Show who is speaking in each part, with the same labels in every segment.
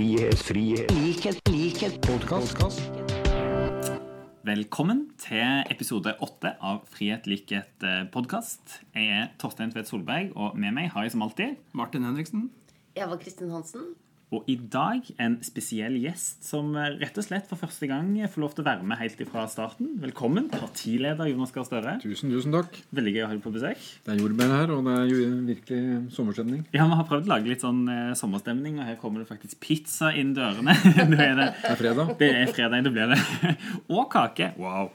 Speaker 1: frihet, frihet, likhet, likhet, podkast.
Speaker 2: Velkommen til episode åtte av Frihet, likhet, podkast. Jeg er Torstein Tvedt Solberg, og med meg har jeg som alltid
Speaker 3: Martin Henriksen.
Speaker 4: Eva Kristin Hansen.
Speaker 2: Og i dag en spesiell gjest som rett og slett for første gang får lov til å være med helt fra starten. Velkommen, partileder Jonas Gahr Støre.
Speaker 5: Tusen, tusen takk.
Speaker 2: Veldig gøy å ha deg på besøk.
Speaker 5: Det er jordbær her, og det er jo virkelig sommerstemning.
Speaker 2: Ja, Vi har prøvd å lage litt sånn eh, sommerstemning, og her kommer det faktisk pizza inn dørene. Er Det
Speaker 5: er fredag.
Speaker 2: det er fredag, det blir det. Og kake. Wow.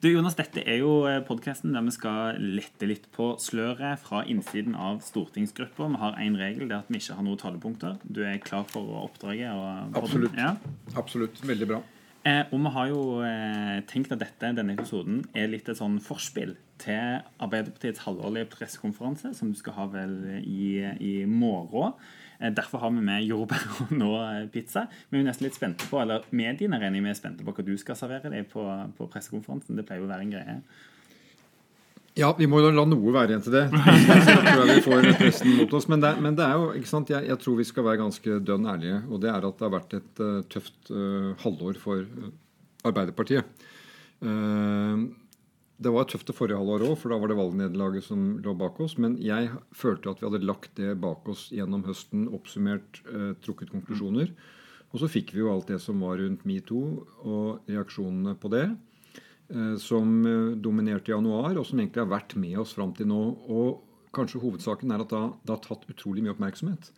Speaker 2: Du, Jonas, Dette er jo podkasten der vi skal lette litt på sløret fra innsiden av stortingsgruppa. Vi har én regel, det er at vi ikke har noen talepunkter. Du er klar for oppdraget? Og
Speaker 5: Absolutt.
Speaker 2: Ja.
Speaker 5: Absolutt. Veldig bra.
Speaker 2: Eh, og vi har jo eh, tenkt at dette, denne episoden er litt et sånn forspill til Arbeiderpartiets halvårlige pressekonferanse, som du skal ha vel i, i morgen. Eh, derfor har vi med jordbær og nå pizza. Vi er nesten litt spente på, eller mediene regner jeg med er spente på hva du skal servere deg på, på pressekonferansen. Det pleier jo å være en greie.
Speaker 5: Ja, vi må jo la noe være igjen til det. Jeg tror vi får pressen mot oss. Men det, men det er jo, ikke sant, jeg, jeg tror vi skal være ganske dønn ærlige. Og det er at det har vært et uh, tøft uh, halvår for uh, Arbeiderpartiet. det var tøft det forrige halvår òg, for da var det valgnederlaget som lå bak oss. Men jeg følte at vi hadde lagt det bak oss gjennom høsten, oppsummert, trukket konklusjoner. Og så fikk vi jo alt det som var rundt metoo, og reaksjonene på det som dominerte i januar, og som egentlig har vært med oss fram til nå. Og kanskje hovedsaken er at det har tatt utrolig mye oppmerksomhet.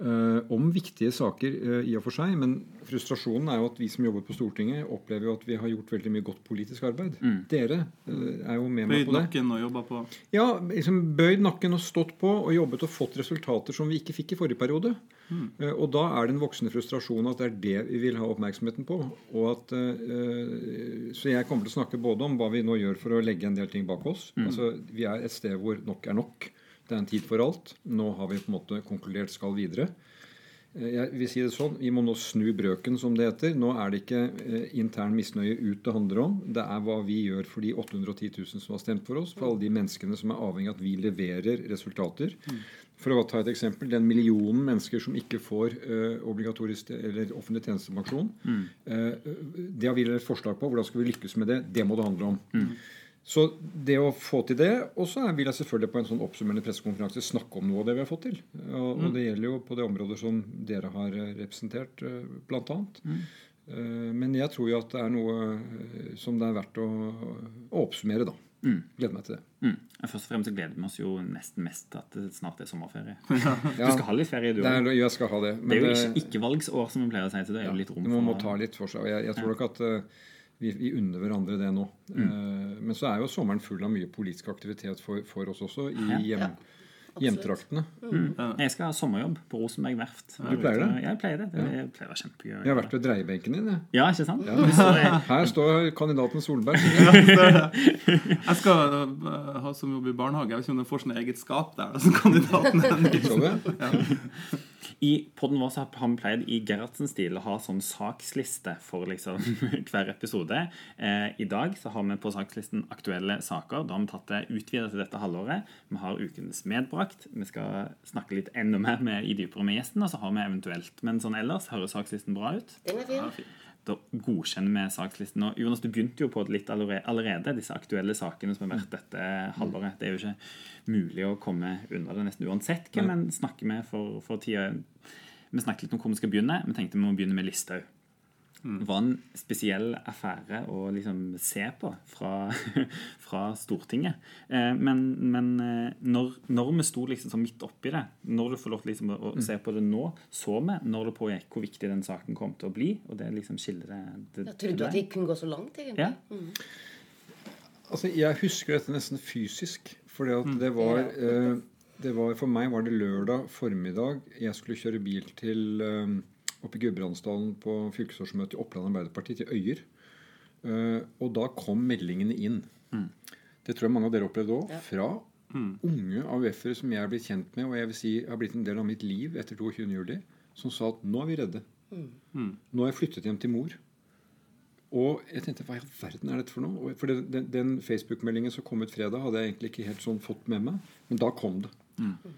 Speaker 5: Uh, om viktige saker i og for seg, men frustrasjonen er jo at vi som jobber på Stortinget, opplever jo at vi har gjort veldig mye godt politisk arbeid.
Speaker 2: Mm.
Speaker 5: Dere er jo med meg på det.
Speaker 3: Bøyd nakken og jobba på.
Speaker 5: Ja, liksom Bøyd nakken og stått på og jobbet og fått resultater som vi ikke fikk i forrige periode.
Speaker 3: Mm.
Speaker 5: Og da er det en voksende frustrasjon at det er det vi vil ha oppmerksomheten på. Og at, uh, så jeg kommer til å snakke både om hva vi nå gjør for å legge en del ting bak oss.
Speaker 3: Mm.
Speaker 5: Altså, Vi er et sted hvor nok er nok. Det er en tid for alt. Nå har vi på en måte konkludert skal videre. Uh, Jeg vil si det sånn, Vi må nå snu brøken, som det heter. Nå er det ikke eh, intern misnøye ut det handler om. Det er hva vi gjør for de 810 000 som har stemt for oss. For alle de menneskene som er avhengig av at vi leverer resultater. For å ta et eksempel, Den millionen mennesker som ikke får eh, obligatorisk eller offentlig tjenestepensjon. eh, det har vi et forslag på. Hvordan skal vi lykkes med det? Det må det handle om. Så det å få til det Og så vil jeg selvfølgelig på en sånn oppsummerende pressekonferanse snakke om noe av det vi har fått til. Og, og det gjelder jo på det området som dere har eh, representert, bl.a. blant annet. Eh, Men jeg tror jo at det er noe eh, som det er verdt å, å oppsummere, da. Gleder meg til det.
Speaker 2: Mm. Først og fremst gleder vi oss jo nesten mest til at det snart er sommerferie.
Speaker 5: Ja,
Speaker 2: Du skal ha litt ferie, du òg.
Speaker 5: jeg skal ha det.
Speaker 2: Det er jo ikke ikke-valgsår, som vi pleier å si. Så det er jo litt rom for
Speaker 5: Man må ta litt for seg. og Jeg, jeg tror nok at eh, vi, vi unner hverandre det nå.
Speaker 2: Mm.
Speaker 5: Eh, men så er jo sommeren full av mye politisk aktivitet for, for oss også, i
Speaker 2: Ja.
Speaker 5: hjem, hjemtraktene.
Speaker 2: Jeg skal ha sommerjobb på Rosenberg verft.
Speaker 5: Du pleier det?
Speaker 2: Ja, jeg pleier det. Det pleier å være kjempegøy.
Speaker 5: Jeg har vært ved dreiebenken din. Jeg.
Speaker 2: Ja, ikke sant? Ja.
Speaker 5: Her står kandidaten Solberg.
Speaker 3: Jeg skal uh, ha som jobb i barnehage. Jeg vet ikke om den får sånn eget skap der. som kandidaten
Speaker 5: Så?
Speaker 2: I podden vår så har vi pleid i Gerhardsen-stil å ha sånn saksliste for liksom hver episode. Eh, I dag så har vi på sakslisten aktuelle saker. Da har vi tatt det utvidet til dette halvåret. Vi har ukens medbrakt. Vi skal snakke litt enda mer med, i dypere med gjesten, og så har vi eventuelt Men sånn ellers høres sakslisten bra ut.
Speaker 4: Den er fin.
Speaker 2: Da godkjenner vi sakslisten. Og Jonas, du begynte jo på det litt allerede, disse aktuelle sakene som har vært dette halvåret. Det er jo ikke mulig å komme unna det nesten uansett hvem en snakker med for, for tida. Vi snakket litt om hvor vi skal begynne. Vi tenkte vi må begynne med Listhaug. Det var en spesiell affære å liksom se på fra, fra Stortinget. Eh, men men eh, når, når vi sto liksom sånn midt oppi det, når du får lov til liksom å, å se på det nå, så vi når det pågikk hvor viktig den saken kom til å bli. Og det liksom skiller det, det
Speaker 4: Jeg trodde at det kunne gå så langt, egentlig.
Speaker 2: Ja.
Speaker 5: Altså, jeg husker dette nesten fysisk. For det var eh, det var, For meg var det lørdag formiddag. Jeg skulle kjøre bil til oppe i Gudbrandsdalen på fylkesårsmøtet i Oppland Arbeiderparti, til Øyer. Eh, og da kom meldingene inn. Det tror jeg mange av dere opplevde òg. Fra unge AUF-ere som jeg er blitt kjent med, og jeg vil si har blitt en del av mitt liv etter 22.07., som sa at nå er vi redde. Nå har jeg flyttet hjem til mor. Og jeg tenkte, hva i all verden er dette for noe? For den, den, den Facebook-meldingen som kom ut fredag, hadde jeg egentlig ikke helt sånn fått med meg. Men da kom det. Eh,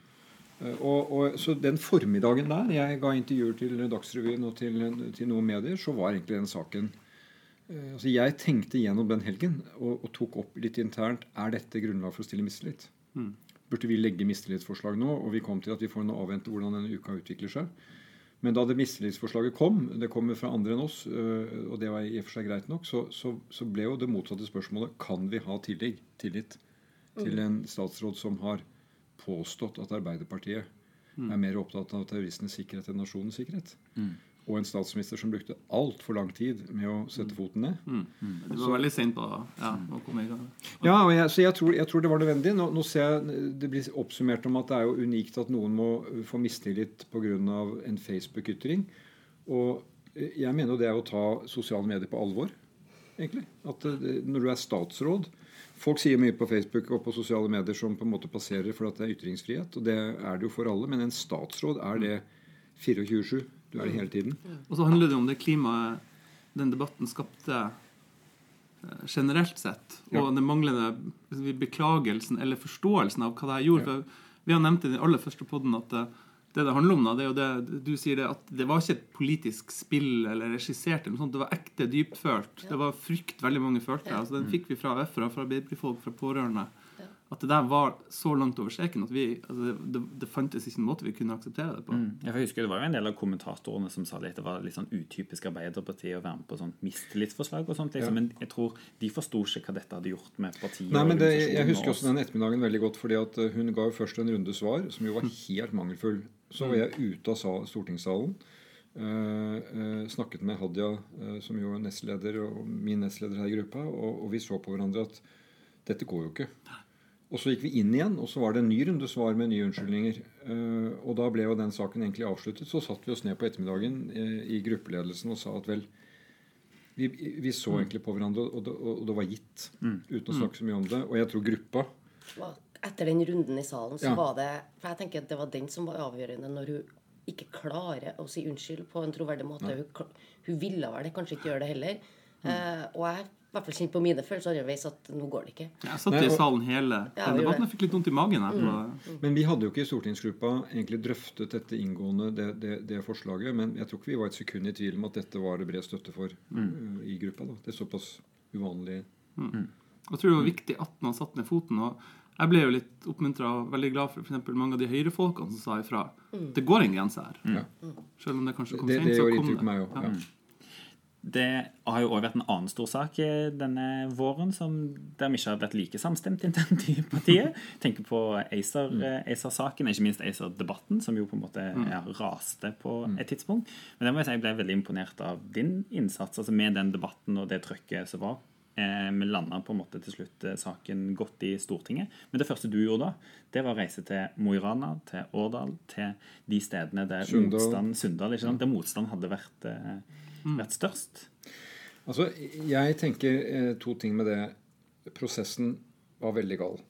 Speaker 5: Og, og, så den formiddagen der jeg ga intervjuer til Dagsrevyen og til, til noen medier, så var egentlig den saken eh, altså Jeg tenkte gjennom den helgen og, og tok opp litt internt er dette grunnlag for å stille mistillit. Burde vi legge mistillitsforslag nå? Og vi kom til at vi får nå avvente hvordan denne uka utvikler seg. Men da det mistillitsforslaget kom, det kommer fra andre enn oss, øh, og det var i og for seg greit nok, så, så, så ble jo det motsatte spørsmålet kan vi ha tillit, tillit til en statsråd som har påstått at Arbeiderpartiet er mer opptatt av terroristenes sikkerhet enn nasjonens sikkerhet. Og en statsminister som brukte altfor lang tid med å sette foten ned.
Speaker 3: Du var veldig sent på ja, å komme i gang.
Speaker 5: Ja, og jeg, så jeg tror, jeg tror det var nødvendig. Nå, nå ser jeg det blir oppsummert om at det er jo unikt at noen må få mistillit pga. en Facebook-ytring. Og eh, jeg mener jo det er å ta sosiale medier på alvor, egentlig. At eh, når du er statsråd Folk sier mye på Facebook og på sosiale medier som på en måte passerer for at det er ytringsfrihet, og det er det jo for alle, men en statsråd er det 24-7. Du er det hele tiden.
Speaker 3: Og så handler det om det klimaet den debatten skapte eh, generelt sett. Og
Speaker 5: Ja.
Speaker 3: den manglende beklagelsen eller forståelsen av hva det her gjorde. For vi har nevnt i den aller første podden at det, det handler om, da, det er jo det du sier det, at det var ikke et politisk spill eller regissert. eller noe sånt, Det var ekte dypfølt. Det var frykt veldig mange følte. altså Den fikk vi fra AUF-ere, fra Arbeiderpartifolk, fra pårørende. At det der var så langt over streken at vi, altså det, det, det fantes ikke en måte vi kunne akseptere det på.
Speaker 2: Jeg husker Det var jo en del av kommentatorene som sa litt, det var litt sånn utypisk Arbeiderpartiet å være med på sånn mistillitsforslag. og sånt, liksom. Men jeg tror de forsto ikke hva dette hadde gjort med partiet.
Speaker 5: Nei, men det, Jeg husker også den ettermiddagen veldig godt. fordi at eh, Hun ga jo først en runde svar som jo var helt mangelfull. Så var jeg ute av stortingssalen. Uh, uh, snakket med Hadia, uh, som jo er nestleder, og min nestleder her i gruppa. Og, og vi så på hverandre at dette går jo ikke. Og så gikk vi inn igjen, og så var det en ny runde svar med nye unnskyldninger. Eh, og da ble jo den saken egentlig avsluttet. Så satte vi oss ned på ettermiddagen eh, i gruppeledelsen og sa at vel vi, vi så egentlig på hverandre, og det, og det var gitt. Uten å snakke så mye om det. Og jeg tror gruppa
Speaker 4: Etter den runden i salen, så
Speaker 5: Ja.
Speaker 4: var det For jeg tenker at det var den som var avgjørende når hun ikke klarer å si unnskyld på en troverdig måte. Hun, hun ville vel det, kanskje ikke gjøre det heller. Eh, og jeg i hvert fall kjent på mine følelser underveis at nå går det ikke.
Speaker 3: Jeg satt i salen hele
Speaker 4: Ja,
Speaker 3: den debatten
Speaker 4: Jeg
Speaker 3: og fikk litt vondt i magen. her Mm.
Speaker 5: Men vi hadde jo ikke i stortingsgruppa egentlig drøftet dette inngående, det, det, det forslaget. Men jeg tror ikke vi var et sekund i tvil om at dette var det bred støtte for uh, i gruppa. da. Det er såpass uvanlig.
Speaker 3: Jeg tror det var viktig at man satte ned foten. og Jeg ble jo litt oppmuntra og veldig glad for, for eksempel mange av de høyrefolkene som sa ifra. Det går en grense her.
Speaker 5: Ja.
Speaker 3: Selv om det kanskje kom
Speaker 5: Det,
Speaker 3: sent,
Speaker 5: det
Speaker 3: så
Speaker 5: gjorde
Speaker 3: kom
Speaker 5: inntrykk
Speaker 3: det.
Speaker 5: på meg òg. Ja.
Speaker 2: Det har jo også vært en annen stor sak eh, denne våren som, der vi ikke har vært like samstemt internt i partiet. Tenker på ACER, eh, ACER-saken, ikke minst ACER-debatten, som jo på en måte ja, raste på et tidspunkt. Men det må jeg si, jeg ble veldig imponert av din innsats altså med den debatten og det trøkket som var. Eh, vi landa på en måte til slutt saken godt i Stortinget. Men det første du gjorde da, det var å reise til Mo i Rana, til Årdal, til de stedene der
Speaker 5: Sundal.
Speaker 2: motstand Sundal, ikke sant? Der motstand hadde vært, eh, vært størst.
Speaker 5: Altså, jeg tenker eh, to ting med det. Prosessen var veldig gal.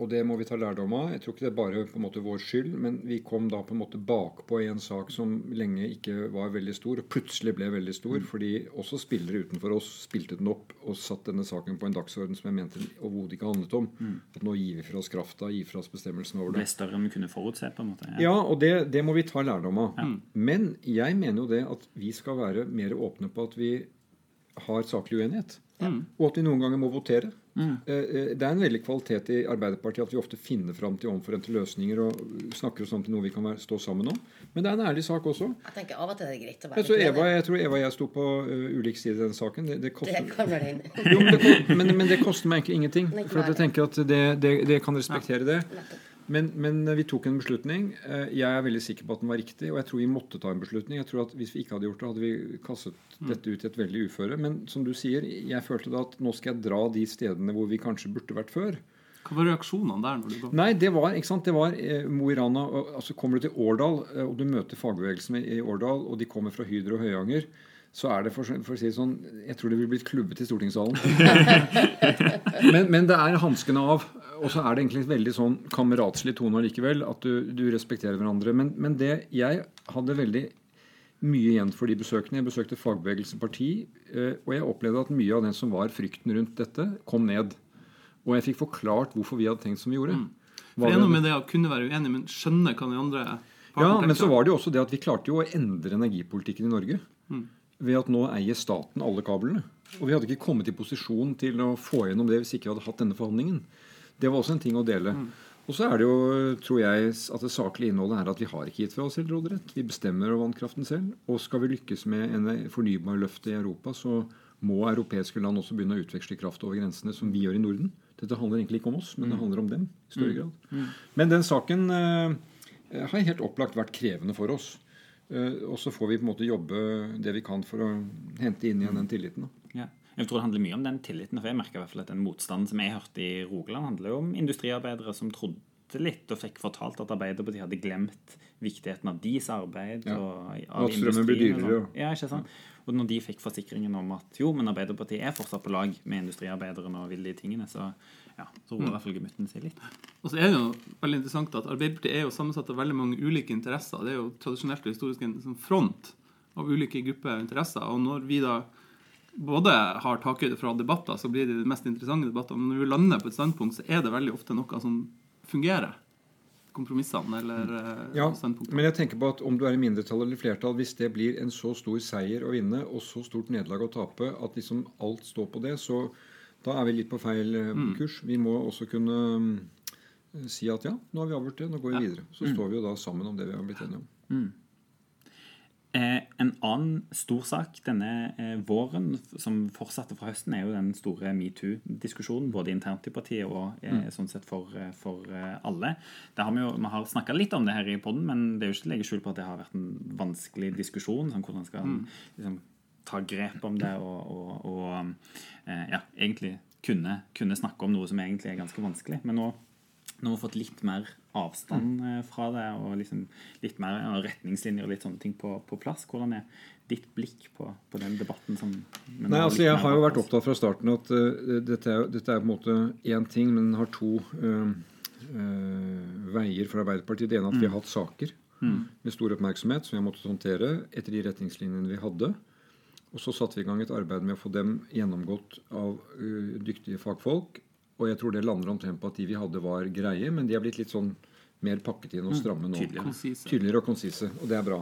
Speaker 5: Og det må vi ta lærdom av. Jeg tror ikke det er bare på en måte vår skyld, men vi kom da på en måte bakpå i en sak som lenge ikke var veldig stor, og plutselig ble veldig stor, fordi også spillere utenfor oss spilte den opp og satt denne saken på en dagsorden som jeg mente overhodet ikke handlet om. At nå gir vi fra oss krafta, gir fra oss bestemmelsen over
Speaker 2: det.
Speaker 5: det.
Speaker 2: større enn vi kunne forutse. på en måte.
Speaker 5: Ja, og det, det må vi ta lærdom av. Men jeg mener jo det at vi skal være mer åpne på at vi har saklig uenighet. Og at vi noen ganger må votere. Eh, eh, Det er en veldig kvalitet i Arbeiderpartiet at vi ofte finner fram til omforente løsninger og snakker oss om til noe vi kan stå sammen om. Men det er en ærlig sak også.
Speaker 4: Jeg tenker Av og til er det greit å være
Speaker 5: Jeg Eva, jeg, tror Eva og jeg sto på uh, ulik side i den saken. Det, det
Speaker 4: Det
Speaker 5: koster, jo, men, det, men, men det koster meg egentlig ingenting. For at jeg tenker at det, det, det kan respektere det.
Speaker 4: Nettopp.
Speaker 5: Men, men vi tok en beslutning. Eh, Jeg er veldig sikker på at den var riktig, og jeg tror vi måtte ta en beslutning. Jeg tror at Hvis vi ikke hadde gjort det, hadde vi kastet dette ut i et veldig uføre. Men som du sier, jeg følte da at nå skal jeg dra de stedene hvor vi kanskje burde vært før.
Speaker 3: Hva var reaksjonene der? når du kom?
Speaker 5: Nei, det var ikke sant, det var eh, Mo i Rana. Altså Kommer du til Årdal, eh, og du møter fagbevegelsen i Årdal, og de kommer fra Hydro og Høyanger, så er det for, for å si det sånn Jeg tror det vil bli klubbet i stortingssalen. men, men det er hanskene av. Og så er det egentlig veldig sånn kameratslig tone allikevel. At du, du respekterer hverandre. Men, men det jeg hadde veldig mye igjen for de besøkene. Jeg besøkte Fagbevegelsen parti, eh, og jeg opplevde at mye av den som var frykten rundt dette, kom ned. Og jeg fikk forklart hvorfor vi hadde tenkt som vi gjorde.
Speaker 3: For det er noe med det å kunne være uenig, men skjønne hva de andre
Speaker 5: Ja, men så var det jo også det at vi klarte jo å endre energipolitikken i Norge. Ved at nå eier staten alle kablene. Og vi hadde ikke kommet i posisjon til å få gjennom det hvis ikke vi hadde hatt denne forhandlingen. Det var også en ting å dele. Og så er det jo, tror jeg, at det saklige innholdet er at vi har ikke gitt fra oss selv råderett. Vi bestemmer over vannkraften selv. Og skal vi lykkes med en fornybarløft i Europa, så må europeiske land også begynne å utveksle kraft over grensene, som vi gjør i Norden. Dette handler egentlig ikke om oss, men det handler om dem i større grad. Men den saken eh, har helt opplagt vært krevende for oss. Eh, og så får vi på en måte jobbe det vi kan for å hente inn igjen den tilliten. Da.
Speaker 2: Ja. Jeg tror det handler mye om den tilliten. for jeg merker i hvert fall at Den motstanden som jeg hørte i Rogaland, handler jo om industriarbeidere som trodde litt og fikk fortalt at Arbeiderpartiet hadde glemt viktigheten av deres arbeid.
Speaker 5: Ja.
Speaker 2: Og,
Speaker 5: Og at strømmen blir
Speaker 2: og
Speaker 5: dyrere,
Speaker 2: sånn. Ja, ikke sant? Og når de fikk forsikringen om at jo, men Arbeiderpartiet er fortsatt på lag med industriarbeiderne og vil de tingene, så ja, så roer i hvert fall gemytten seg litt.
Speaker 3: Og så er det jo veldig interessant at Arbeiderpartiet er jo sammensatt av veldig mange ulike interesser. Det er jo tradisjonelt og historisk en sånn front av ulike grupper interesser. Og når vi da både har takhøyde fra debatter, så blir det de mest interessante debattene. Men når vi lander på et standpunkt, så er det veldig ofte noe som fungerer. Kompromissene eller eh,
Speaker 5: Ja,
Speaker 3: standpunktene.
Speaker 5: men jeg tenker på at om du er i mindretall eller flertall, hvis det blir en så stor seier å vinne og så stort nederlag å tape at liksom alt står på det, så da er vi litt på feil kurs. kurs. Vi må også kunne mm, si at ja, nå har vi avgjort det, nå går vi videre. Så står vi jo da sammen om det vi har blitt enige om.
Speaker 2: Eh, en annen stor sak denne eh, våren, som fortsatte fra høsten, er jo den store metoo-diskusjonen. Både internt i partiet og eh, sånn sett for, eh, for eh, alle. Det har vi, jo, vi har snakka litt om det her i poden, men det er jo ikke til å legge skjul på at det har vært en vanskelig diskusjon. Sånn, hvordan skal mm. liksom, ta grep om det og, og, og eh, ja, egentlig kunne, kunne snakke om noe som egentlig er ganske vanskelig. Men nå nå har vi fått litt mer avstand eh, fra det, og liksom litt mer retningslinjer og litt sånne ting på, på plass. Hvordan er ditt blikk på, på den debatten som
Speaker 5: Nei, altså Jeg har jo vært opptatt fra starten at uh, dette, er, dette er på en måte én ting, men den har to uh, uh, veier for Arbeiderpartiet. Det ene er at vi har hatt saker med stor oppmerksomhet som vi har måttet håndtere etter de retningslinjene vi hadde. Og så satte vi i gang et arbeid med å få dem gjennomgått av dyktige fagfolk. Og jeg tror det lander omtrent på at de vi hadde, var greie, men de er blitt litt sånn mer pakket inn og stramme nå.
Speaker 2: tydeligere.
Speaker 5: Tydeligere og konsise, og det er bra.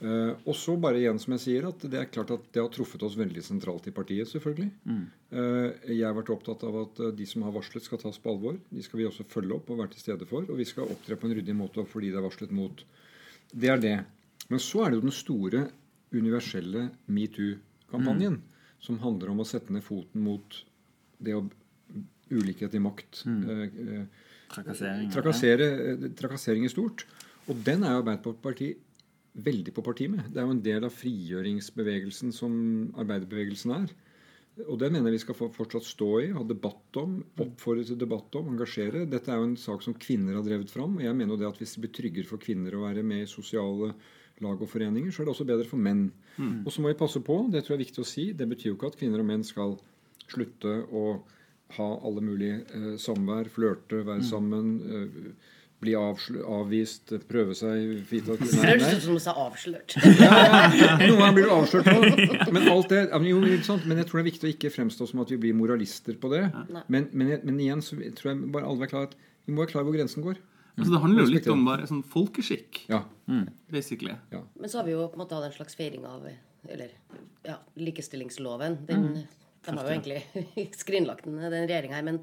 Speaker 5: Uh, og så bare igjen, som jeg sier, at det er klart at det har truffet oss veldig sentralt i partiet, selvfølgelig. Eh, jeg har vært opptatt av at eh, de som har varslet, skal tas på alvor. De skal vi også følge opp og være til stede for. Og vi skal opptre på en ryddig måte fordi det er varslet mot. Det er det. Men så er det jo den store, universelle metoo-kampanjen, som handler om å sette ned foten mot det å ulikhet i makt. eh, eh,
Speaker 2: Trakassering.
Speaker 5: trakassere, eh, trakassering i stort. Og den er jo Arbeiderpartiet veldig på parti med. Det er jo en del av frigjøringsbevegelsen som arbeiderbevegelsen er. Og det mener jeg vi skal fortsatt stå i, ha debatt om, oppfordre til debatt om, engasjere. Dette er jo en sak som kvinner har drevet fram. Og jeg mener jo det at hvis det blir tryggere for kvinner å være med i sosiale lag og foreninger, så er det også bedre for menn. Og så må vi passe på, det tror jeg er viktig å si, det betyr jo ikke at kvinner og menn skal slutte å ha alle mulige eh, samvær, flørte, være sammen, eh, bli avsl avvist, prøve seg
Speaker 4: høres ut som du sa avslørt.
Speaker 5: Noen ganger blir du avslørt òg. Men, alt det, jo, ikke sant? men jeg tror det er viktig å ikke fremstå som at vi blir moralister på det. Men, men, men igjen så tror jeg bare alle er klar at vi må være klar hvor grensen går.
Speaker 3: Altså, det handler jo litt om bare sånn folkeskikk,
Speaker 5: Ja.
Speaker 3: basically.
Speaker 4: Men så har vi jo på en måte hatt en slags feiring av eller, ja, likestillingsloven. Den, De har jo egentlig skrinlagt den, den regjeringa her, men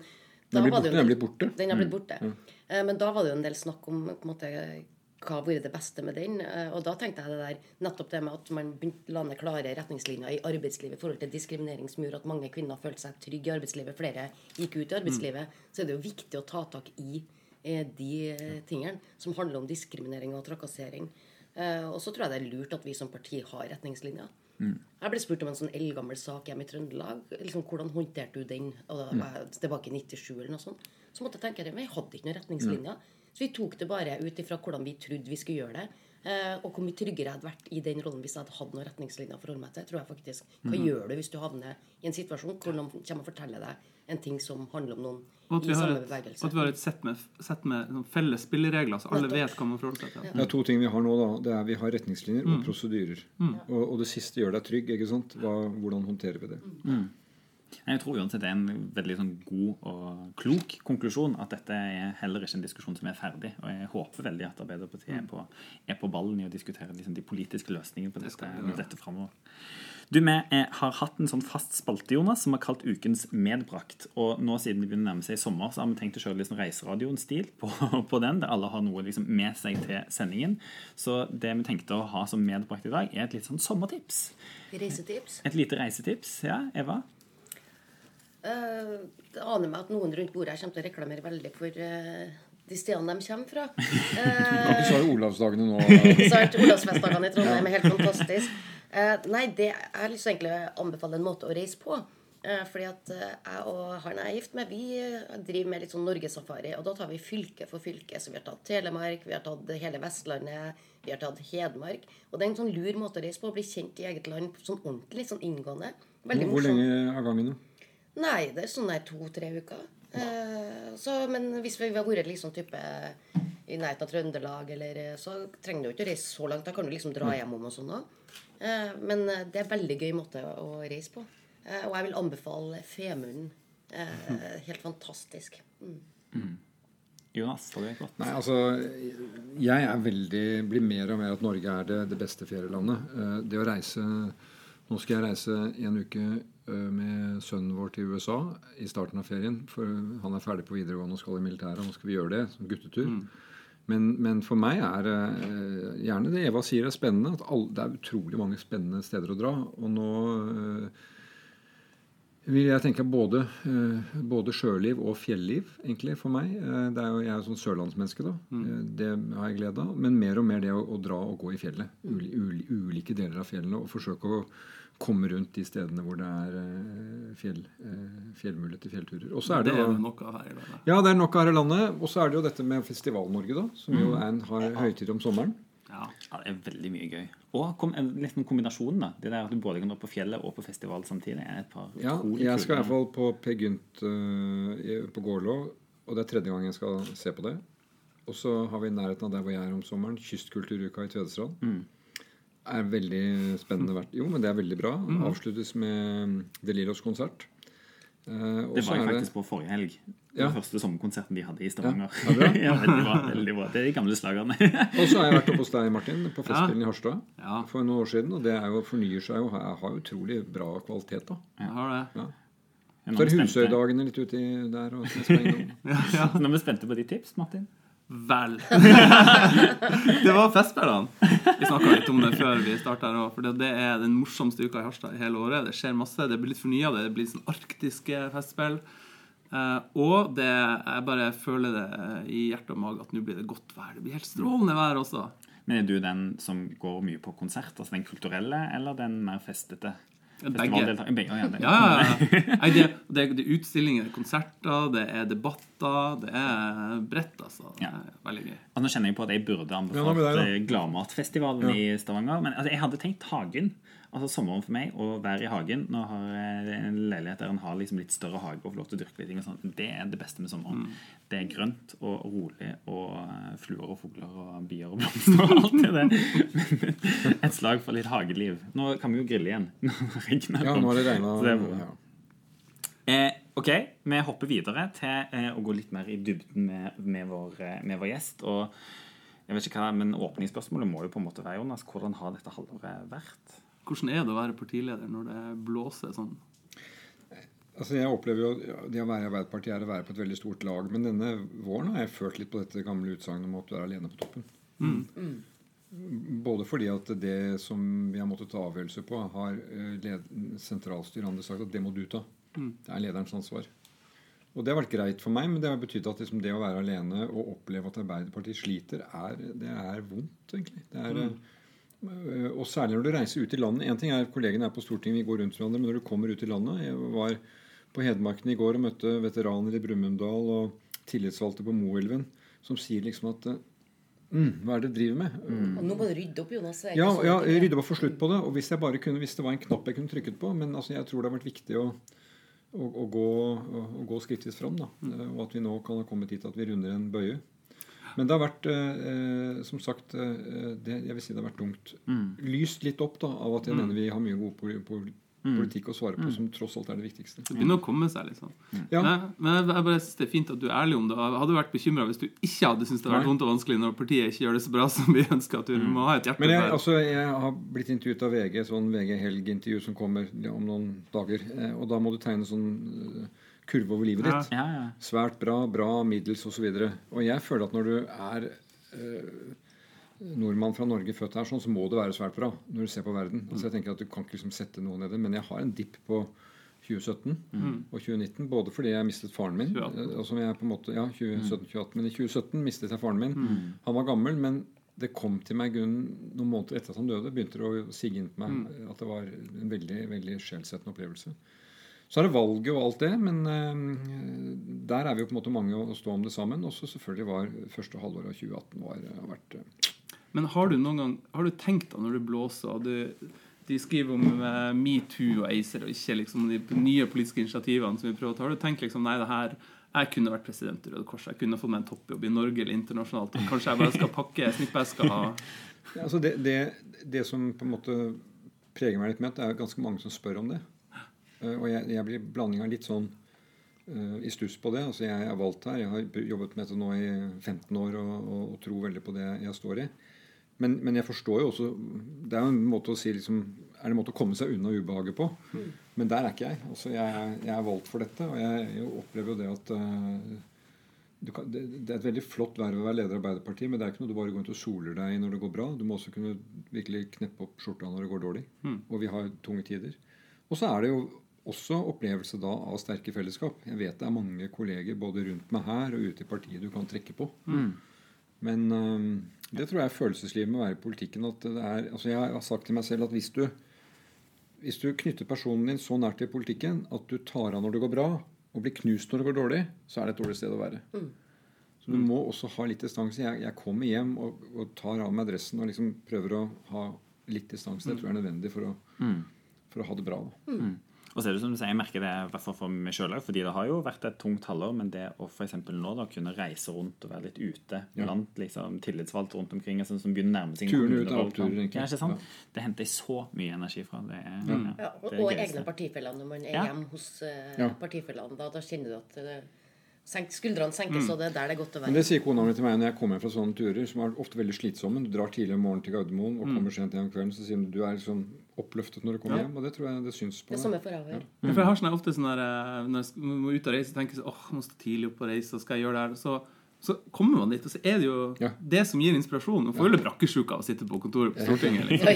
Speaker 5: Den blitt
Speaker 4: var
Speaker 5: borte,
Speaker 4: det jo
Speaker 5: den blitt borte.
Speaker 4: Den har blitt borte. Eh, Men da var det jo en del snakk om på en måte, hva har vært det beste med den. Eh, Og da tenkte jeg det der, nettopp det med at man la ned klare retningslinjer i arbeidslivet i forhold til diskriminering som gjorde at mange kvinner følte seg trygge i arbeidslivet, flere gikk ut i arbeidslivet, så er det jo viktig å ta tak i eh, de tingene som handler om diskriminering og trakassering. Og så tror jeg det er lurt at vi som parti har retningslinjer. Jeg ble spurt om en sånn eldgammel sak hjemme i Trøndelag. Liksom, hvordan håndterte du den? Og da var jeg tilbake i 97 eller noe sånt. Så måtte jeg tenke at vi hadde ikke noen retningslinjer. Så vi tok det bare ut ifra hvordan vi trodde vi skulle gjøre det. Eh, og hvor mye tryggere jeg hadde vært i den rollen hvis jeg hadde hatt noen retningslinjer for å holde meg til. tror jeg faktisk. Hva gjør du hvis du havner i en situasjon hvor noen kommer og forteller deg en ting som handler om noen
Speaker 3: at
Speaker 4: i
Speaker 3: vi har
Speaker 4: samme
Speaker 3: et,
Speaker 4: bevegelse?
Speaker 3: at vi har et sett med, sett med felles spilleregler, så alle vet hva man forholder seg til.
Speaker 5: Det er to ting vi har nå. da. Det er Vi har retningslinjer og prosedyrer. Og, og det siste gjør deg trygg. ikke sant? Hva, hvordan håndterer vi det?
Speaker 2: Jeg tror uansett det er en veldig sånn god og klok konklusjon at dette er heller ikke en diskusjon som er ferdig. Og jeg håper veldig at Arbeiderpartiet er på, er på ballen i å diskutere liksom, de politiske løsningene på dette, dette framover. Du, Vi eh, har hatt en sånn fast spalte Jonas, som er kalt Ukens medbrakt. Og nå siden det begynner å nærme seg sommer, så har vi tenkt å kjøre litt sånn Reiseradioen-stil på, på, den. Der alle har noe liksom med seg til sendingen. Så det vi tenkte å ha som medbrakt i dag, er et litt sånn sommertips.
Speaker 4: Reisetips.
Speaker 2: Et lite reisetips. Ja, Eva?
Speaker 4: Det aner meg at noen rundt bordet her kommer til å reklamere veldig for uh, de stedene de kommer fra.
Speaker 5: Uh, så er det Olavsdagene nå.
Speaker 4: Olavsfestdagene i Trondheim er helt fantastisk. Nei, det jeg liksom egentlig anbefale en måte å reise på. Fordi at jeg og han jeg er gift med, vi driver med litt sånn norgesafari. Og da tar vi fylke for fylke. Så vi har tatt Telemark, vi har tatt hele Vestlandet, vi har tatt Hedmark. Og det er en sånn lur måte å reise på. Å bli kjent i eget land sånn ordentlig, sånn inngående.
Speaker 5: Veldig morsomt. Hvor lenge av gangen, da?
Speaker 4: Nei, det er sånn der to-tre uker. Eh, så, men hvis vi har vært liksom type i nærheten av Trøndelag, eller, eh, så trenger du ikke å reise så langt. Da kan du liksom dra hjem om og sånn òg. Eh, men eh, det er en veldig gøy måte å reise på. Eh, og jeg vil anbefale Femunden. Eh, helt fantastisk. Mm.
Speaker 2: Mm. Jonas, har du et godt?
Speaker 5: Nei, altså, jeg er veldig, blir mer og mer at Norge er det, det beste ferielandet. Det å reise Nå skal jeg reise en uke med sønnen vår til USA i starten av ferien. For han er ferdig på videregående og skal i militæret. Nå skal vi gjøre det som guttetur. Mm. Men, men, for meg er gjerne det Eva sier er spennende. At alle, det er utrolig mange spennende steder å dra. Og nå vil jeg tenke både, uh, både sjøliv og fjelliv, egentlig, for meg. det er jo, jeg er jo sånn sørlandsmenneske, da. Mm. det har jeg glede av. Men mer og mer det å, å dra og gå i fjellet. Uli, uli, ulike deler av fjellene. Og forsøke å komme rundt de stedene hvor det er fjell, fjellmuligheter, fjellturer. Og så er det,
Speaker 3: det er nok av her i landet.
Speaker 5: Ja, det er nok av her i landet. Og så er det jo dette med Festival-Norge, da, som jo er en, har høytid om sommeren.
Speaker 2: Ja. ja. Det er veldig mye gøy. Og kom, litt en kombinasjon. da. Det der At du både kan dra på fjellet og på festival samtidig. er et par
Speaker 5: Ja, Jeg skal i hvert fall på Per Gynt uh, på Gålå, og det er tredje gang jeg skal se på det. Og så har vi i nærheten av der hvor jeg er om sommeren, Kystkulturuka i Tvedestrand. Mm er veldig spennende. verdt. Jo, men det er veldig bra. Mm. Avsluttes med De Lillos konsert.
Speaker 2: Uh, det var jeg faktisk på forrige helg.
Speaker 5: Ja.
Speaker 2: Den første sommerkonserten de hadde i Stavanger. Ja, ja, veldig, bra, veldig bra. Det er de gamle slagerne.
Speaker 5: og så har jeg vært oppe hos deg, Martin, på Festspillene i Harstad for noen år siden. Og det er jo, fornyer seg jo. Jeg har utrolig bra kvalitet, da.
Speaker 3: Jeg har det.
Speaker 5: Så er Husøydagene litt uti der. Og
Speaker 2: ja, Nå er vi spente på ditt tips, Martin.
Speaker 3: Vel. det var Festspillene. Vi snakka litt om det før vi starta her òg. For det er den morsomste uka i Harstad i hele året. Det skjer masse. Det blir litt fornya. Det blir sånn arktiske festspill. Uh, og det, jeg bare føler det i hjerte og mage at nå blir det godt vær. Det blir helt strålende vær også.
Speaker 2: Men Er du den som går mye på konsert? Altså den kulturelle eller den mer festete?
Speaker 3: Begge. Begge. Ja, ja, ja. Nei, det, det, er, det, er utstillinger, konserter, det er debatter. Det er bredt, altså. Det er veldig gøy.
Speaker 2: Og nå kjenner jeg på at jeg burde anbefalt Gladmatfestivalen i Stavanger. Men altså, jeg hadde tenkt Hagen. Altså Sommeren for meg å være i hagen Nå har jeg en leilighet der en har liksom litt større hage og får lov til å dyrke litt ting. og sånt. Det er det beste med sommeren. Mm. Det er grønt og rolig og eh, fluer og fugler og bier og blomster og alt det der. Et slag for litt hageliv. Nå kan vi jo grille igjen.
Speaker 5: ja, nå er det regna.
Speaker 2: Eh, ok, vi hopper videre til eh, å gå litt mer i dybden med, med, vår, eh, med vår gjest. og jeg vet ikke hva, men Åpningsspørsmålet må jo på en måte være Jonas, hvordan har dette halvåret vært?
Speaker 3: Hvordan er det å være partileder når det blåser sånn?
Speaker 5: Altså jeg opplever jo Det å være i Arbeiderpartiet er å være på et veldig stort lag. Men denne våren har jeg følt litt på dette gamle utsagnet om at du er alene på toppen. Mm. Mm. Både fordi at det som vi har måttet ta avgjørelser på, har sentralstyret andre sagt at det må du ta. Mm. Det er lederens ansvar. Og det har vært greit for meg, men det har betydd at liksom det å være alene og oppleve at Arbeiderpartiet sliter, er, det er vondt, egentlig. Det er, mm. Eh, og særlig når du reiser ut i landet. Én ting er kollegene er på Stortinget, vi går rundt hverandre, men når du kommer ut i landet Jeg var på Hedmarken i går og møtte veteraner i Brumunddal og tillitsvalgte på Moelven som sier liksom at mm, Hva er det du driver med?
Speaker 4: Mm. Og nå må du rydde opp, Jonas.
Speaker 5: Ja, ja, rydde opp og få slutt på det. Og hvis jeg bare kunne, hvis det var en knapp jeg kunne trykket på Men altså, jeg tror det har vært viktig å, å, å gå, å, å gå skrittvis fram. Da. Mm. Og at vi nå kan ha kommet hit at vi runder en bøye. Men det har vært, eh, som sagt eh, det, Jeg vil si det har vært tungt. Mm. Lyst litt opp da, av at jeg mm. mener vi har mye god politikk å svare på, som tross alt er det viktigste.
Speaker 3: Det begynner å komme seg, liksom.
Speaker 5: Ja.
Speaker 3: Nei, men jeg, bare synes det er fint at du er ærlig om det. Jeg hadde vært bekymra hvis du ikke hadde syntes det hadde vært vondt og vanskelig når partiet ikke gjør det så bra som vi ønsker. At du må ha et hjerte
Speaker 5: Men jeg, altså, jeg har blitt intervjuet av VG, sånn VG Helg-intervju som kommer om noen dager. Eh, Og da må du tegne sånn eh, kurve over livet ditt.
Speaker 2: Ja, ja.
Speaker 5: Svært bra, bra, middels osv. Og, så og jeg føler at når du er eh, nordmann fra Norge født her, sånn, så må det være svært bra når du ser på verden. Altså jeg tenker at Du kan ikke liksom sette noe ned men jeg har en dipp på 2017 og 2019. Både fordi jeg mistet faren min
Speaker 3: 2018.
Speaker 5: eh, og som jeg på en måte, ja, 2017-2018, Men i 2017 mistet jeg faren min. Han var gammel, men det kom til meg Gunn, noen måneder etter at han døde. begynte det å sige inn på meg at det var en veldig veldig skjellsettende opplevelse. Så er det valget og alt det, men eh, der er vi jo på en måte mange å stå om det sammen. Og så selvfølgelig var første halvår av 2018 var, har vært eh,
Speaker 3: Men har du noen gang Har du tenkt da når det blåser du, De skriver om eh, metoo og ACER og ikke liksom de nye politiske initiativene som vi prøver å ta. Har du tenkt liksom Nei, det her jeg kunne vært president i Røde Kors. Jeg kunne fått meg en toppjobb i Norge eller internasjonalt. Kanskje jeg bare skal pakke snippveska.
Speaker 5: Ja, altså det, det, det som på en måte preger meg litt med, at det er ganske mange som spør om det. Eh, og jeg, jeg blir blandinga litt sånn uh, i stuss på det. Altså jeg er valgt her. Jeg har jobbet med dette nå i 15 år og, og, og tror veldig på det jeg står i. Men, men jeg forstår jo også Det er jo en måte å si liksom Er det en måte å komme seg unna ubehaget på? Men der er ikke jeg. Altså jeg, jeg er valgt for dette, og jeg, jeg opplever jo det at uh, du kan, det, det er et veldig flott verv å være leder av Arbeiderpartiet, men det er ikke noe du bare går rundt og soler deg i når det går bra. Du må også kunne virkelig kneppe opp skjorta når det går dårlig. Og vi har tunge tider. Og så er det jo også opplevelse da av sterke fellesskap. Jeg vet det er mange kolleger både rundt meg her og ute i partiet du kan trekke på. Men um, det tror jeg er følelseslivet med å være i politikken. at det er, altså Jeg har sagt til meg selv at hvis du, hvis du knytter personen din så nært til politikken at du tar av når det går bra, og blir knust når det går dårlig, så er det et dårlig sted å være. Så du må også ha litt distanse. Jeg, jeg kommer hjem og, og tar av meg dressen og liksom prøver å ha litt distanse. Det tror jeg er nødvendig for å, for å ha det bra. Da.
Speaker 2: Og så er det som du sier, Jeg merker det i hvert fall for meg sjøl fordi det har jo vært et tungt halvår. Men det å for eksempel nå da kunne reise rundt og være litt ute blant liksom, tillitsvalgte rundt omkring sånn som begynner å nærme seg
Speaker 5: Turen ut av
Speaker 2: kommunevalgkamp.
Speaker 5: tenker jeg.
Speaker 2: Ja, ikke sant? Det henter jeg så mye energi fra. Det er, ja,
Speaker 4: Ja, og,
Speaker 2: det
Speaker 4: og egne partifeller når man er
Speaker 2: Ja.
Speaker 4: hjemme hos uh,
Speaker 5: Ja.
Speaker 4: partifellene. Da, da kjenner du at uh, senk, skuldrene senkes, og det er der det er godt å være.
Speaker 5: Men det sier kona mi til meg når jeg kommer fra sånne turer, som er ofte veldig slitsomme. Du drar tidlig om morgenen til Gardermoen og kommer sent hjem om kvelden, så sier hun du er liksom oppløftet når du kommer hjem. Og det tror jeg det syns på
Speaker 4: Det
Speaker 5: er
Speaker 4: samme jeg òg.
Speaker 3: Ja, For jeg har sånn ofte sånn der, eh, Når jeg må ut og reise, tenker jeg sånn, åh, jeg må stå tidlig opp og reise, og skal jeg gjøre det her? Så, så kommer man dit, og så er det jo
Speaker 5: Ja.
Speaker 3: det som gir inspirasjon. Man får jo litt brakkesjuke av å sitte på kontoret på Stortinget. Liksom.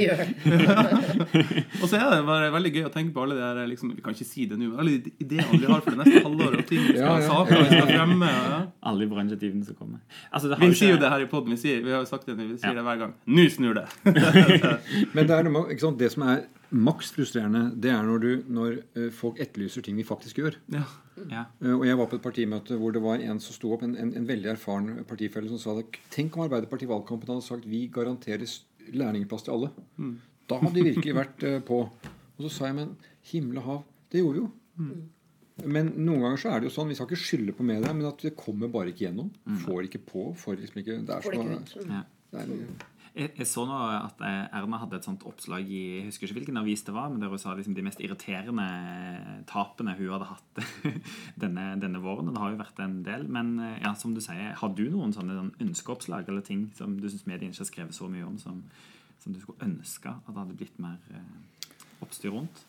Speaker 3: Og så er det bare veldig gøy å tenke på alle de her liksom, Vi kan ikke si det nå, alle de ideene vi har for det neste halvåret, og ting vi skal
Speaker 5: Ja, ja.
Speaker 3: saker vi skal fremme. Ja.
Speaker 2: Alle de bransjetivene som kommer. Altså, det har
Speaker 3: Vi
Speaker 2: ikke...
Speaker 3: sier jo det her i poden. Vi, vi har jo sagt det, vi sier
Speaker 2: Ja.
Speaker 3: det hver gang. Nå snur det!
Speaker 5: Men det, er noe, med- ikke sant? det som er maks frustrerende, det er når, du, når eh, folk etterlyser ting vi faktisk gjør.
Speaker 3: Ja.
Speaker 2: ja.
Speaker 5: Eh, Og jeg var på et partimøte hvor det var en som sto opp, en, en, en veldig erfaren partifelle, som sa det. Tenk om Arbeiderpartiet i valgkampen hadde sagt vi garanterer lærlingplass til alle. Da hadde de virkelig vært eh, på. Og så sa jeg, men himmel og hav, det gjorde vi jo. Men noen ganger så er det jo sånn, vi skal ikke skylde på media, men at det kommer bare ikke gjennom. Får ikke på. Får liksom ikke Det er så det er,
Speaker 2: Jeg, så nå at eh, Erna hadde et sånt oppslag i jeg husker ikke hvilken avis det var, men der hun sa liksom de mest irriterende tapene hun hadde hatt denne, denne våren. Og det har jo vært en del. Men eh, ja, som du sier, har du noen sånne sånn ønskeoppslag eller ting som du syns mediene ikke har skrevet så mye om, som, som du skulle ønske at det hadde blitt mer eh, oppstyr rundt?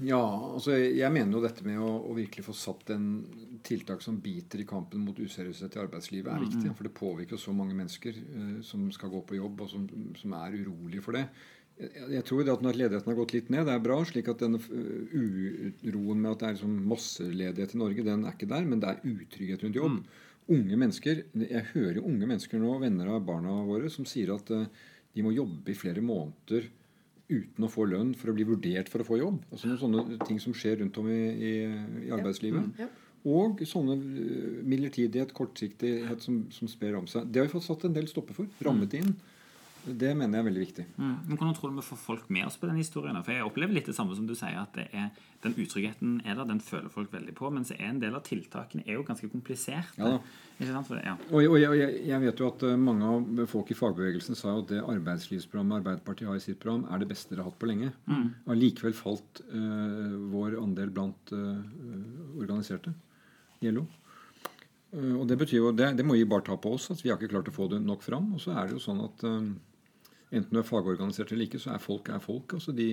Speaker 5: Ja, altså jeg mener jo dette med å, å virkelig få satt en tiltak som biter i kampen mot useriøsitet i arbeidslivet, er viktig. For det påvirker jo så mange mennesker uh, som skal gå på jobb, og som, som er urolige for det. Jeg, jeg tror det at når ledigheten har gått litt ned, det er bra. slik at denne eh, uroen med at det er liksom masseledighet i Norge, den er ikke der. Men det er utrygghet rundt jobb. Unge mennesker, Jeg hører jo unge mennesker nå, venner av barna våre, som sier at uh, de må jobbe i flere måneder uten å få lønn for å bli vurdert for å få jobb. Altså noen sånne ting som skjer rundt om i, i, i arbeidslivet.
Speaker 4: Ja.
Speaker 5: Og sånne eh, midlertidighet, kortsiktighet som, som sper om seg. Det har vi fått satt en del stopper for. Rammet inn. Det mener jeg er veldig viktig.
Speaker 2: Mm. Men Hvordan tror du vi får folk med oss på den historien? For Jeg opplever litt det samme som du sier, at det er, den utryggheten er der, den føler folk veldig på. Men er en del av tiltakene er jo ganske kompliserte.
Speaker 5: Ja
Speaker 2: ja.
Speaker 5: Og, og, og jeg, jeg vet jo at eh, mange av folk i fagbevegelsen sa jo at det arbeidslivsprogrammet Arbeiderpartiet har i sitt program, er det beste dere har hatt på lenge. Allikevel falt uh, vår andel blant uh, organiserte LO. Og det betyr jo, det, det må vi bare ta på oss, at vi har ikke klart å få det nok fram. Og så er det jo sånn at enten du er fagorganisert eller ikke, så er folk er folk. altså De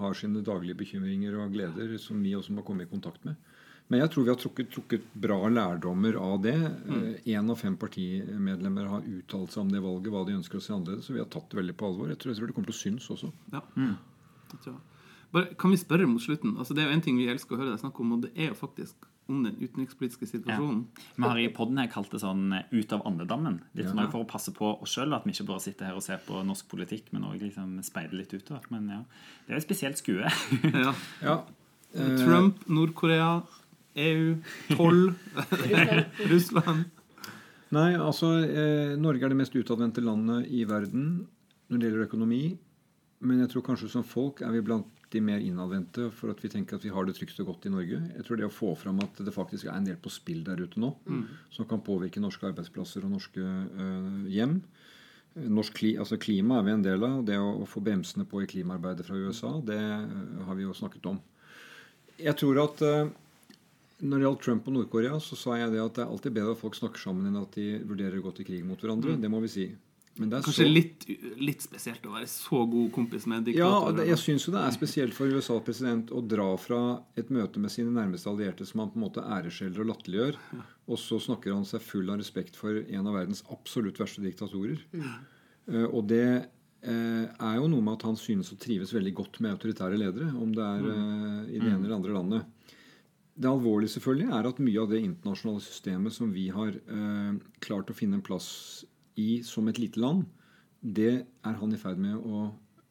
Speaker 5: har sine daglige bekymringer og gleder som vi også må komme i kontakt med. Men jeg tror vi har trukket, trukket bra lærdommer av det. Én av fem partimedlemmer har uttalt seg om det valget, hva de ønsker å se annerledes. Så vi har tatt det veldig på alvor. Jeg tror, jeg tror det kommer til å synes også.
Speaker 3: Ja. Mm. Bare, kan vi spørre mot slutten? Altså, det er jo en ting vi elsker å høre deg snakke om, og det er jo faktisk om den utenrikspolitiske situasjonen.
Speaker 2: Vi har i podden her kalt det sånn eh, 'ut av andedammen'. Litt sånn For å passe på oss sjøl, at vi ikke bare sitter her og ser på norsk politikk, men òg liksom speider litt utover. Men ja, det er et spesielt skue.
Speaker 3: Ja.
Speaker 5: Ja, eh,
Speaker 3: Trump, Nord-Korea, EU, toll, Russland
Speaker 5: Nei, altså eh, Norge er det mest utadvendte landet i verden når det gjelder økonomi. Men jeg tror kanskje som folk er vi blant de mer innadvendte for at vi tenker at vi har det trygt og godt i Norge. Jeg tror det å få fram at det faktisk er en del på spill der ute nå, som kan påvirke norske arbeidsplasser og norske øh, hjem. Norsk kli, altså Klima er vi en del av. og Det å, å få bremsene på i klimaarbeidet fra USA, det eh, har vi jo snakket om. Jeg tror at øh, når det gjaldt Trump og Nord-Korea, så sa jeg det at det er alltid bedre at folk snakker sammen enn at de vurderer å gå til krig mot hverandre. Det må vi si. Men det er
Speaker 3: Kanskje
Speaker 5: så-
Speaker 3: litt, litt spesielt å være så god kompis med en
Speaker 5: Ja, det, jeg syns jo det er spesielt for USAs president å dra fra et møte med sine nærmeste allierte som han på en måte æreskjeller og latterliggjør, og så snakker han seg full av respekt for en av verdens absolutt verste diktatorer. Eh, og det uh, er jo noe med at han synes å trives veldig godt med autoritære ledere, om det er uh, i det ene eller andre landet. Det alvorlige selvfølgelig er at mye av det internasjonale systemet som vi har klart å finne en plass i som et lite land, det er han i ferd med å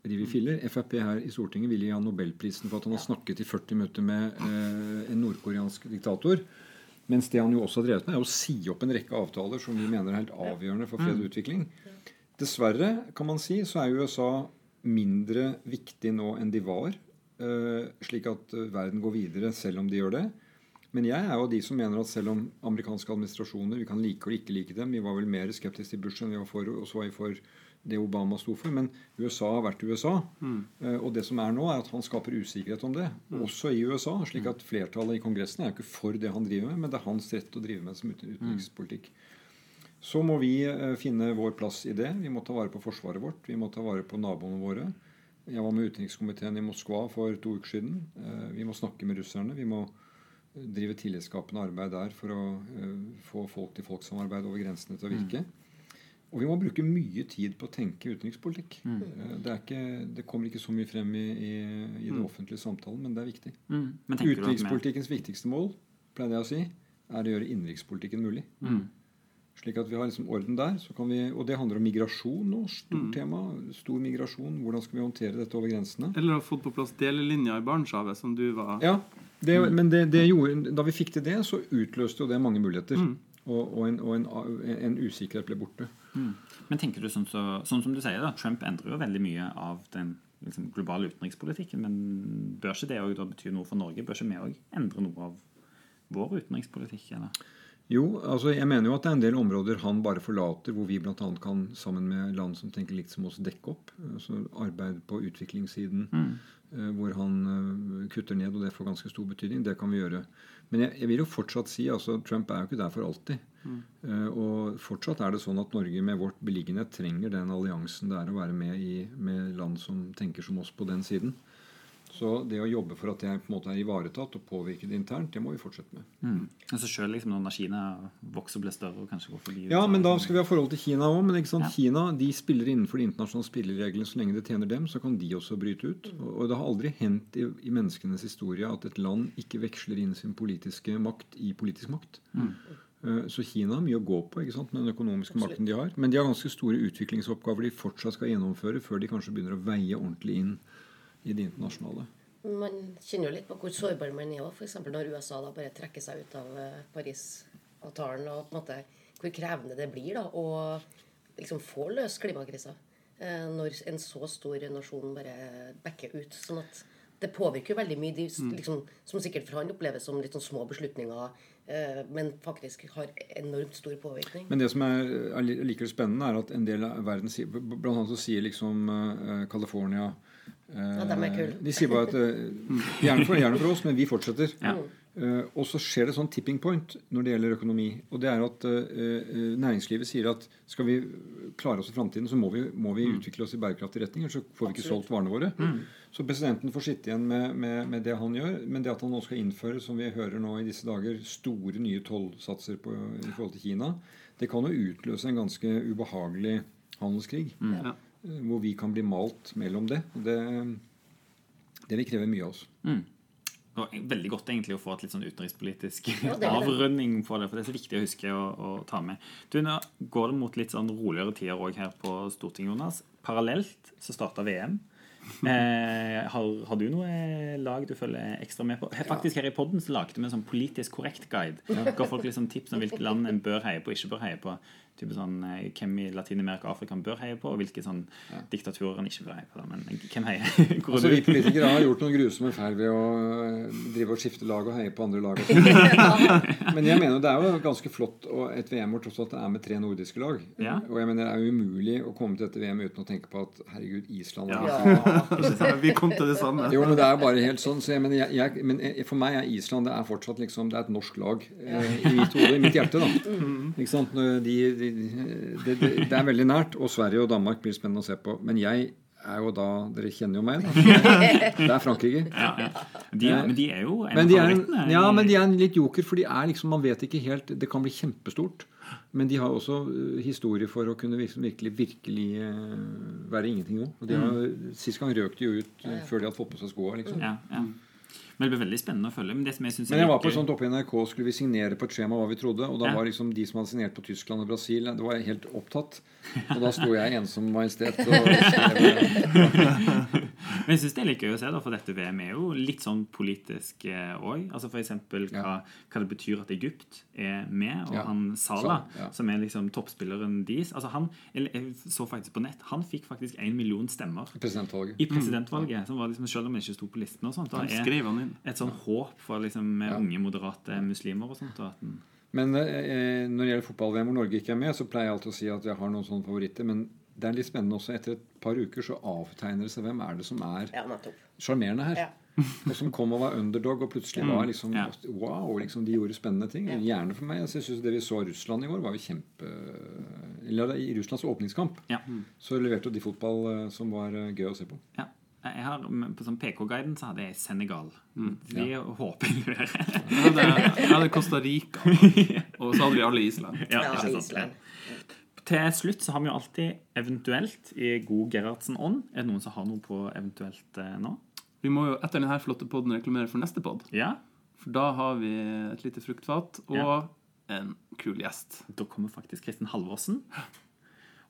Speaker 5: rive i filler. Frp her i Stortinget ville gi han Nobelprisen for at han har snakket i 40 minutter med eh, en nordkoreansk diktator. Mens det han jo også har drevet med, er å si opp en rekke avtaler som vi mener er helt avgjørende for fred og utvikling. Dessverre, kan man si, så er USA mindre viktig nå enn de var. eh, slik at eh, verden går videre selv om de gjør det. Men jeg er jo av de som mener at selv om amerikanske administrasjoner Vi kan like og ikke like dem. Vi var vel mer skeptiske til Bush enn vi var for, og så var vi for det Obama sto for. Men USA har vært USA. Mm. Og det som er nå, er at han skaper usikkerhet om det. Også i USA. slik at flertallet i Kongressen er jo ikke for det han driver med, men det er hans rett å drive med som utenrikspolitikk. Så må vi eh, finne vår plass i det. Vi må ta vare på forsvaret vårt. Vi må ta vare på naboene våre. Jeg var med utenrikskomiteen i Moskva for to uker siden. Eh, Vi må snakke med russerne. Vi må drive tillitsskapende arbeid der for å eh, få folk-til-folk-samarbeid over grensene til å virke. Og vi må bruke mye tid på å tenke utenrikspolitikk. Eh, Det, er ikke, det kommer ikke så mye frem i, i, i det offentlige samtalen, men det er viktig.
Speaker 2: Mm.
Speaker 5: Utenrikspolitikkens viktigste mål pleide jeg å si, er å gjøre innenrikspolitikken mulig. Slik at vi har liksom orden der. Så kan vi, og det handler om migrasjon nå. Stort tema. Stor migrasjon. Hvordan skal vi håndtere dette over grensene?
Speaker 3: Eller ha fått på plass delelinja i Barentshavet, som du var
Speaker 5: Ja, det, men det, det gjorde, da vi fikk til det, så utløste jo det mange muligheter. Og, og, en, og en, en usikkerhet ble borte.
Speaker 2: Men tenker du sånn, så, sånn som du sier da, Trump endrer jo veldig mye av den liksom, globale utenrikspolitikken. Men bør ikke det også da bety noe for Norge? Bør ikke vi òg endre noe av vår utenrikspolitikk? Eller?
Speaker 5: Jo, altså jeg mener jo at det er en del områder han bare forlater, hvor vi bl.a. kan sammen med land som tenker likt som oss, dekke opp. Altså Arbeid på utviklingssiden eh, hvor han eh, kutter ned, og det får ganske stor betydning. Det kan vi gjøre. Men jeg, jeg vil jo fortsatt si altså Trump er jo ikke der for alltid. Eh, og fortsatt er det sånn at Norge med vårt beliggenhet trenger den alliansen det er å være med i med land som tenker som oss på den siden. Så det å jobbe for at det på en måte er ivaretatt og påvirket internt, det må vi fortsette med.
Speaker 2: Mm. Altså Selv liksom, når Kina vokser og blir større og kanskje går forbi
Speaker 5: Ja, men da
Speaker 2: liksom.
Speaker 5: skal vi ha forhold til Kina òg. Men ikke sant?
Speaker 2: Ja.
Speaker 5: Kina de spiller innenfor de internasjonale spillereglene så lenge det tjener dem. Så kan de også bryte ut. Og og det har aldri hendt i, i menneskenes historie at et land ikke veksler inn sin politiske makt i politisk makt. Mm. Så Kina har mye å gå på ikke sant, med den økonomiske makten de har. Men de har ganske store utviklingsoppgaver de fortsatt skal gjennomføre før de kanskje begynner å veie ordentlig inn i det internasjonale.
Speaker 4: Man kjenner jo litt på hvor sårbar man er. F.eks. når USA da bare trekker seg ut av eh, Parisavtalen. Og på en måte hvor krevende det blir da, å liksom få løst klimakrisa. eh, når en så stor nasjon bare backer ut. Sånn at det påvirker jo veldig mye, de, liksom, som sikkert for han oppleves som litt sånn små beslutninger, eh, men faktisk har enormt stor påvirkning.
Speaker 5: Men det som er er likevel spennende, er at en del av verden Blant annet så sier liksom California eh,
Speaker 4: Ja, dem er kul.
Speaker 5: De sier bare at eh, gjerne, for, gjerne for oss, men vi fortsetter.
Speaker 2: Ja.
Speaker 5: Uh, og så skjer det sånn tipping point når det gjelder økonomi. Og det er at eh, eh, næringslivet sier at skal vi klare oss i framtiden, så må vi, må vi utvikle oss i bærekraftig retning. Ellers så får vi ikke solgt varene våre. Så presidenten får sitte igjen med, med, med det han gjør. Men det at han nå skal innføre, som vi hører nå i disse dager, store nye tollsatser i forhold til Kina, det kan jo utløse en ganske ubehagelig handelskrig.
Speaker 3: Ja.
Speaker 5: Hvor vi kan bli malt mellom det. Det, det vil kreve mye av oss.
Speaker 2: Det var veldig godt egentlig å få et litt sånn utenrikspolitisk avrunding på det. For det er så viktig å huske å, å ta med. Du, Nå går det mot litt sånn roligere tider òg her på Stortinget, Jonas. Parallelt så starta VM. Eh, har, har du noe lag du følger ekstra med på? Faktisk Her i podden så lagde vi en sånn politisk korrekt-guide. Ga folk litt sånn tips om hvilke land en bør heie på og ikke bør heie på. Type sånn, eh, Hvem i Latin-Amerika og Afrika bør heie på, og hvilke sånn diktaturer en ikke bør heie på. Men hvem heier?
Speaker 5: Altså, vi politikere har gjort noen grusomme feil ved å øh, drive og skifte lag og heie på andre lag. sånn. Men jeg mener det er jo ganske flott og et VM hvor tross alt det er med tre nordiske lag.
Speaker 2: Ja.
Speaker 5: Og jeg mener det er jo umulig å komme til dette VM uten å tenke på at herregud, Island
Speaker 2: Ja.
Speaker 4: Ja.
Speaker 3: Vi kom til det samme.
Speaker 5: Jo, men det er bare helt sånn. Så jeg mener, jeg, jeg, men for meg er Island det er fortsatt liksom, det er et norsk lag eh, i mitt hode, i mitt hjerte. da. Ikke sant? Når De, de, det, det, det er veldig nært. Og Sverige og Danmark blir spennende å se på. Men jeg er jo da Dere kjenner jo meg, da. Det er Frankrike.
Speaker 2: Ja, ja. De, men de er jo en
Speaker 5: Men
Speaker 2: av
Speaker 5: de er, en, ja, men de er en litt joker, for de er liksom, man vet ikke helt Det kan bli kjempestort. Men de har også uh, historie for å kunne virkelig virkelig uh, være ingenting nå. Og de har, Sist gang røk de jo ut uh, før de hadde fått på seg skoa. Liksom.
Speaker 2: Ja, ja. Men det blir veldig spennende å følge. Men det som jeg synes
Speaker 5: Men jeg var på sånt oppe i NRK skulle vi signere på et skjema hva vi trodde. Og da
Speaker 2: Ja.
Speaker 5: var liksom de som hadde signert på Tyskland og Brasil, det var helt opptatt. Og da sto jeg ensom majestet og skrev
Speaker 2: Men jeg synes det er litt gøy å se, da, for dette VM er jo litt sånn politisk òg. Altså for eksempel hva, hva det betyr at Egypt er med, og
Speaker 5: Ja.
Speaker 2: han Salah,
Speaker 5: så, ja.
Speaker 2: som er liksom toppspilleren deres altså han, eller Jeg så faktisk på nett, han fikk faktisk én million stemmer
Speaker 5: presidentvalget.
Speaker 2: i presidentvalget. Som var liksom, selv om han ikke sto på listen og sånt. Da er
Speaker 3: han inn.
Speaker 2: et sånn håp for liksom unge, moderate muslimer og sånt. Og at den,
Speaker 5: Men eh, når det gjelder fotball-VM hvor Norge ikke er med, så pleier jeg alltid å si at jeg har noen sånne favoritter. Men det er litt spennende også. Etter et par uker så avtegner det seg hvem er det som er
Speaker 4: Ja,
Speaker 5: sjarmerende her.
Speaker 4: Ja.
Speaker 5: og som kom og var underdog og plutselig var liksom
Speaker 2: Ja.
Speaker 5: Wow, liksom de gjorde spennende ting. Gjerne for meg. Altså, Jeg synes Det vi så Russland i går, var jo kjempe Eller i Russlands åpningskamp
Speaker 2: ja.
Speaker 5: så leverte de fotball eh, som var eh, gøy å se på.
Speaker 2: ja. Jeg har, På sånn PK-guiden så hadde jeg Senegal. De håper jeg leverer.
Speaker 3: Jeg hadde, jeg hadde Costa Rica, og så hadde vi alle Island.
Speaker 2: Ja,
Speaker 4: Ja,
Speaker 2: ikke sant?
Speaker 4: Island.
Speaker 2: Til slutt så har vi jo alltid eventuelt i god Gerhardsen-ånd. Er det noen som har noe på eventuelt eh, nå?
Speaker 3: Vi må jo etter denne flotte podden reklamere for neste podd.
Speaker 2: Ja?
Speaker 3: For da har vi et lite fruktfat og
Speaker 2: Ja.
Speaker 3: en kul gjest.
Speaker 2: Da kommer faktisk Kristin Halvorsen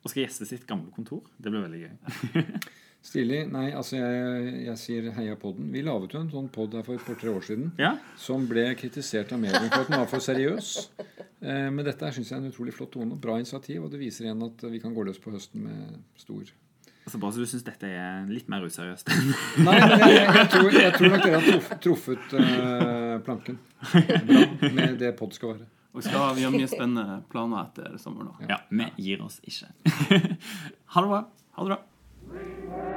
Speaker 2: og skal gjeste sitt gamle kontor. Det blir veldig gøy.
Speaker 5: Stilig. Nei, altså jeg, jeg sier heia podden. Vi laget jo en sånn pod her for et par-tre år siden
Speaker 2: Ja?
Speaker 5: som ble kritisert av mediene for at den var for seriøs. Eh, men dette syns jeg er en utrolig flott tone. Bra initiativ, og det viser igjen at vi kan gå løs på høsten med stor
Speaker 2: Altså Bare så du syns dette er litt mer useriøst.
Speaker 5: Nei, men jeg, jeg, jeg, tror, jeg tror nok dere har truff, truffet uh, planken bra med det pod skal være.
Speaker 3: Og skal, vi har mye spennende planer etter sommeren. da.
Speaker 2: Ja, vi gir oss ikke. ha det bra.
Speaker 3: Ha det bra.